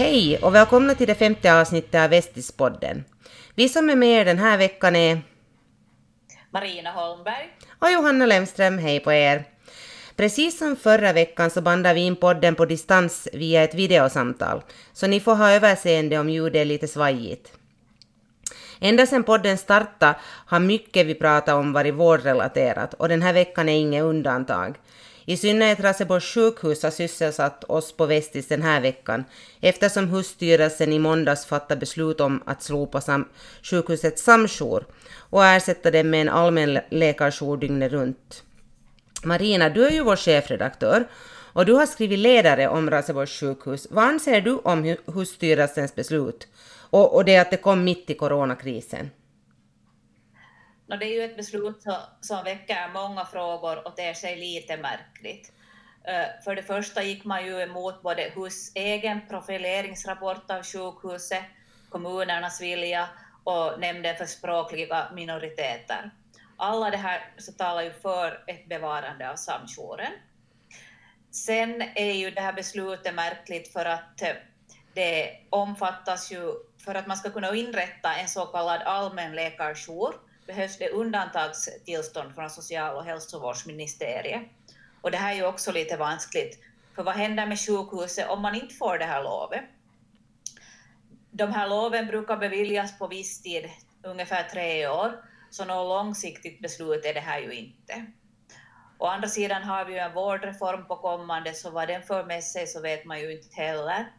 Hej och välkomna till det femte avsnittet av Västispodden. Vi som är med er den här veckan är Marina Holmberg och Johanna Lemström. Hej på er! Precis som förra veckan så bandar vi in podden på distans via ett videosamtal, så ni får ha överseende om ljudet är lite svajigt. Ända sedan podden startade har mycket vi pratat om varit vårdrelaterat och den här veckan är inget undantag. I synnerhet Raseborgs sjukhus har sysselsatt oss på Västis den här veckan eftersom husstyrelsen i måndags fattade beslut om att slopa sam sjukhusets samjour och ersätta den med en allmän läkarjour dygnet runt. Marina, du är ju vår chefredaktör och du har skrivit ledare om Raseborgs sjukhus. Vad anser du om husstyrelsens beslut och, och det att det kom mitt i coronakrisen? No, det är ju ett beslut som väcker många frågor och ter sig lite märkligt. För det första gick man ju emot både HUS egen profileringsrapport av sjukhuset, kommunernas vilja och nämnden för språkliga minoriteter. Alla det här så talar ju för ett bevarande av samjouren. Sen är ju det här beslutet märkligt för att det omfattas ju, för att man ska kunna inrätta en så kallad allmän läkarjour behövs det undantagstillstånd från social och hälsovårdsministeriet. Och det här är ju också lite vanskligt, för vad händer med sjukhuset om man inte får det här lovet? De här loven brukar beviljas på viss tid, ungefär tre år, så något långsiktigt beslut är det här ju inte. Å andra sidan har vi ju en vårdreform på kommande, så vad den för med sig så vet man ju inte heller.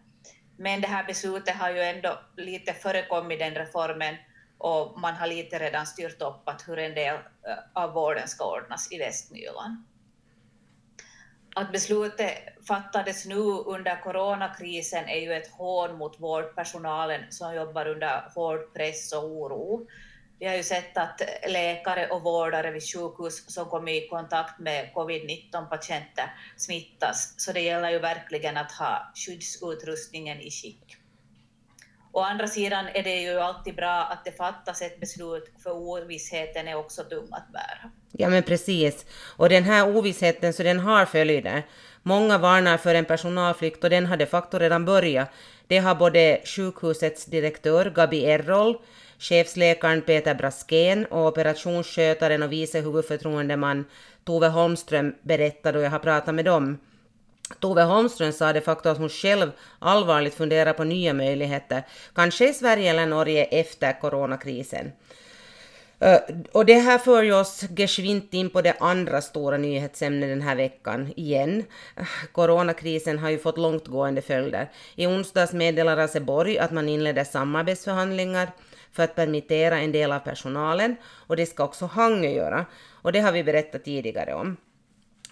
Men det här beslutet har ju ändå lite förekommit den reformen och man har lite redan styrt upp att hur en del eh, av vården ska ordnas i Västnyland. Att beslutet fattades nu under coronakrisen är ju ett hån mot vårdpersonalen som jobbar under hård press och oro. Vi har ju sett att läkare och vårdare vid sjukhus som kommit i kontakt med covid-19-patienter smittas, så det gäller ju verkligen att ha skyddsutrustningen i skick. Å andra sidan är det ju alltid bra att det fattas ett beslut, för ovissheten är också tung att bära. Ja, men precis. Och den här ovissheten, så den har följder. Många varnar för en personalflykt och den har de facto redan börjat. Det har både sjukhusets direktör Gabi Errol, chefsläkaren Peter Braskén och operationsskötaren och vice huvudförtroendeman Tove Holmström berättat då jag har pratat med dem. Tove Holmström sa de facto att hon själv allvarligt funderar på nya möjligheter, kanske i Sverige eller Norge efter coronakrisen. Eh, och det här för ju oss geschwint in på det andra stora nyhetsämnet den här veckan, igen. Eh, coronakrisen har ju fått långtgående följder. I onsdags meddelade Raseborg att man inledde samarbetsförhandlingar för att permittera en del av personalen, och det ska också Hangö göra, och det har vi berättat tidigare om.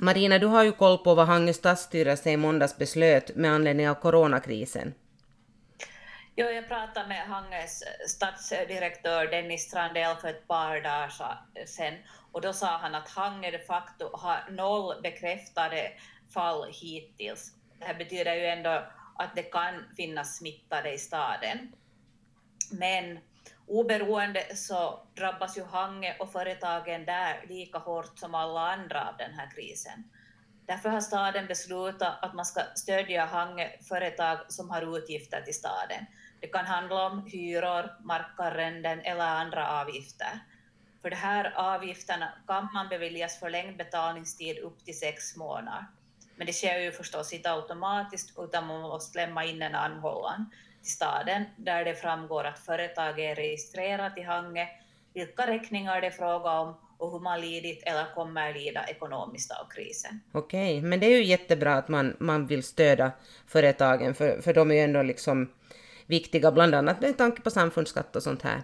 Marina, du har ju koll på vad Hangö stadsstyrelse i måndags beslöt med anledning av coronakrisen. Jo, jag pratade med Hangös stadsdirektör Dennis Strandell för ett par dagar sedan och då sa han att Hangö de facto har noll bekräftade fall hittills. Det här betyder ju ändå att det kan finnas smittade i staden. Men oberoende så drabbas ju Hangö och företagen där lika hårt som alla andra av den här krisen. Därför har staden beslutat att man ska stödja Hangö företag som har utgifter till staden. Det kan handla om hyror, markarrenden eller andra avgifter. För de här avgifterna kan man beviljas förlängd betalningstid upp till sex månader. Men det sker ju förstås inte automatiskt utan man måste lämna in en anhållan till staden där det framgår att företaget är registrerat i Hangö, vilka räkningar det är fråga om och hur man lidit eller kommer lida ekonomiskt av krisen. Okej, okay, men det är ju jättebra att man, man vill stödja företagen, för, för de är ju ändå liksom viktiga, bland annat med tanke på samfundsskatt och sånt här.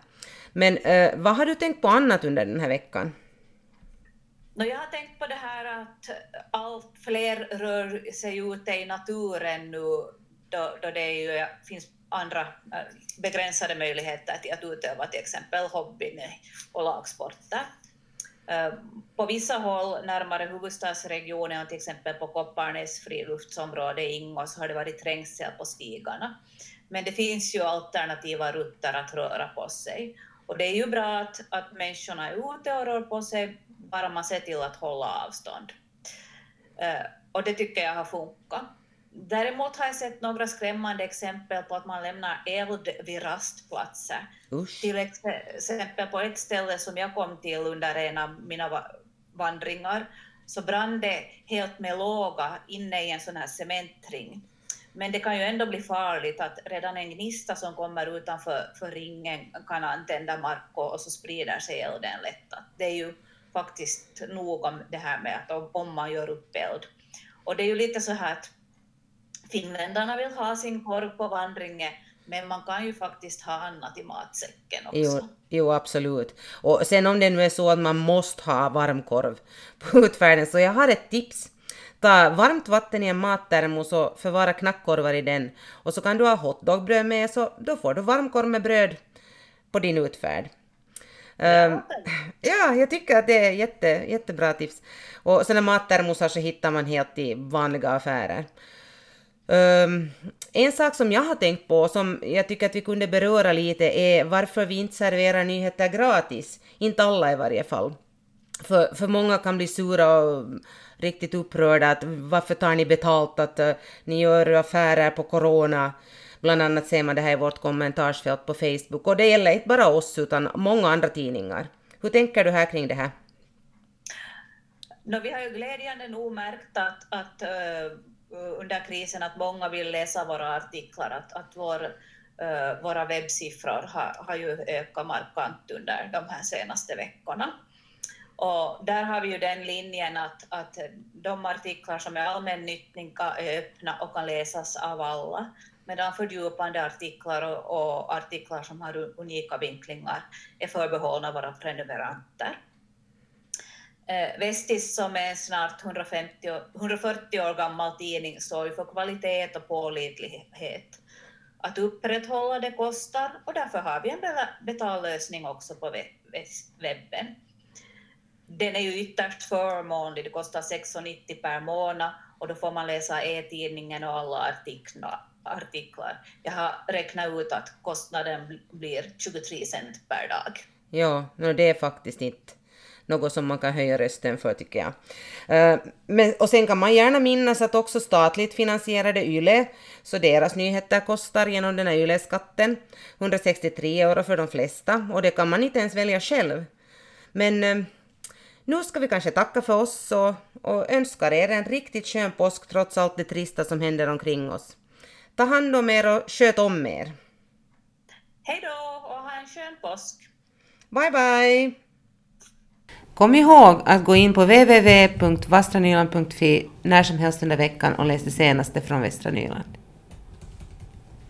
Men eh, vad har du tänkt på annat under den här veckan? No, jag har tänkt på det här att allt fler rör sig ute i naturen nu då, då det ju finns andra äh, begränsade möjligheter till att utöva till exempel hobbyn och lagsporter. Äh, på vissa håll närmare huvudstadsregionen, till exempel på Kopparnäs friluftsområde i Ingås, har det varit trängsel på stigarna. Men det finns ju alternativa rutter att röra på sig. Och det är ju bra att, att människorna är ute och rör på sig, bara man ser till att hålla avstånd. Äh, och det tycker jag har funkat. Däremot har jag sett några skrämmande exempel på att man lämnar eld vid rastplatser. Usch. Till exempel på ett ställe som jag kom till under en av mina vandringar så brann det helt med låga inne i en sån här cementring. Men det kan ju ändå bli farligt att redan en gnista som kommer utanför för ringen kan antända Marko och så sprider sig elden lätt. Det är ju faktiskt nog om det här med att om man gör upp eld. Och det är ju lite så här att finländarna vill ha sin korv på vandringen, men man kan ju faktiskt ha annat i matsäcken också. Jo, jo, absolut. Och sen om det nu är så att man måste ha varmkorv på utfärden, så jag har ett tips. Ta varmt vatten i en mattermos och förvara knackkorvar i den. Och så kan du ha hotdogbröd med, så då får du varmkorv med bröd på din utfärd. Ja, um, ja, jag tycker att det är jätte, jättebra tips. Och sådana mattermosar så hittar man helt i vanliga affärer. Um, en sak som jag har tänkt på, som jag tycker att vi kunde beröra lite, är varför vi inte serverar nyheter gratis. Inte alla i varje fall. För, för många kan bli sura och riktigt upprörda att varför tar ni betalt att uh, ni gör affärer på corona. Bland annat ser man det här i vårt kommentarsfält på Facebook. Och det gäller inte bara oss utan många andra tidningar. Hur tänker du här kring det här? No, vi har ju glädjande nog märkt att, att uh under krisen att många vill läsa våra artiklar, att, att vår, uh, våra webbsiffror har, har ju ökat markant under de här senaste veckorna. Och där har vi ju den linjen att, att de artiklar som är allmännyttiga är öppna och kan läsas av alla, medan fördjupande artiklar och, och artiklar som har unika vinklingar är förbehållna våra prenumeranter. Eh, Vestis som är snart 150, 140 år gammal tidning står ju för kvalitet och pålitlighet. Att upprätthålla det kostar och därför har vi en betallösning också på webben. Den är ju ytterst förmånlig, det kostar 6,90 per månad och då får man läsa e-tidningen och alla artiklar artiklar. Jag har räknat ut att kostnaden blir 23 cent per dag. Ja, det är faktiskt inte något som man kan höja rösten för tycker jag. Eh, men, och sen kan man gärna minnas att också statligt finansierade YLE, så deras nyheter kostar genom den här YLE-skatten 163 euro för de flesta och det kan man inte ens välja själv. Men eh, nu ska vi kanske tacka för oss och, och önskar er en riktigt skön påsk trots allt det trista som händer omkring oss. Ta hand om er och sköt om er. Hej då och ha en skön påsk. Bye bye! Kom ihåg att gå in på www.vastranyland.fi när som helst under veckan och läs det senaste från Västra Nyland.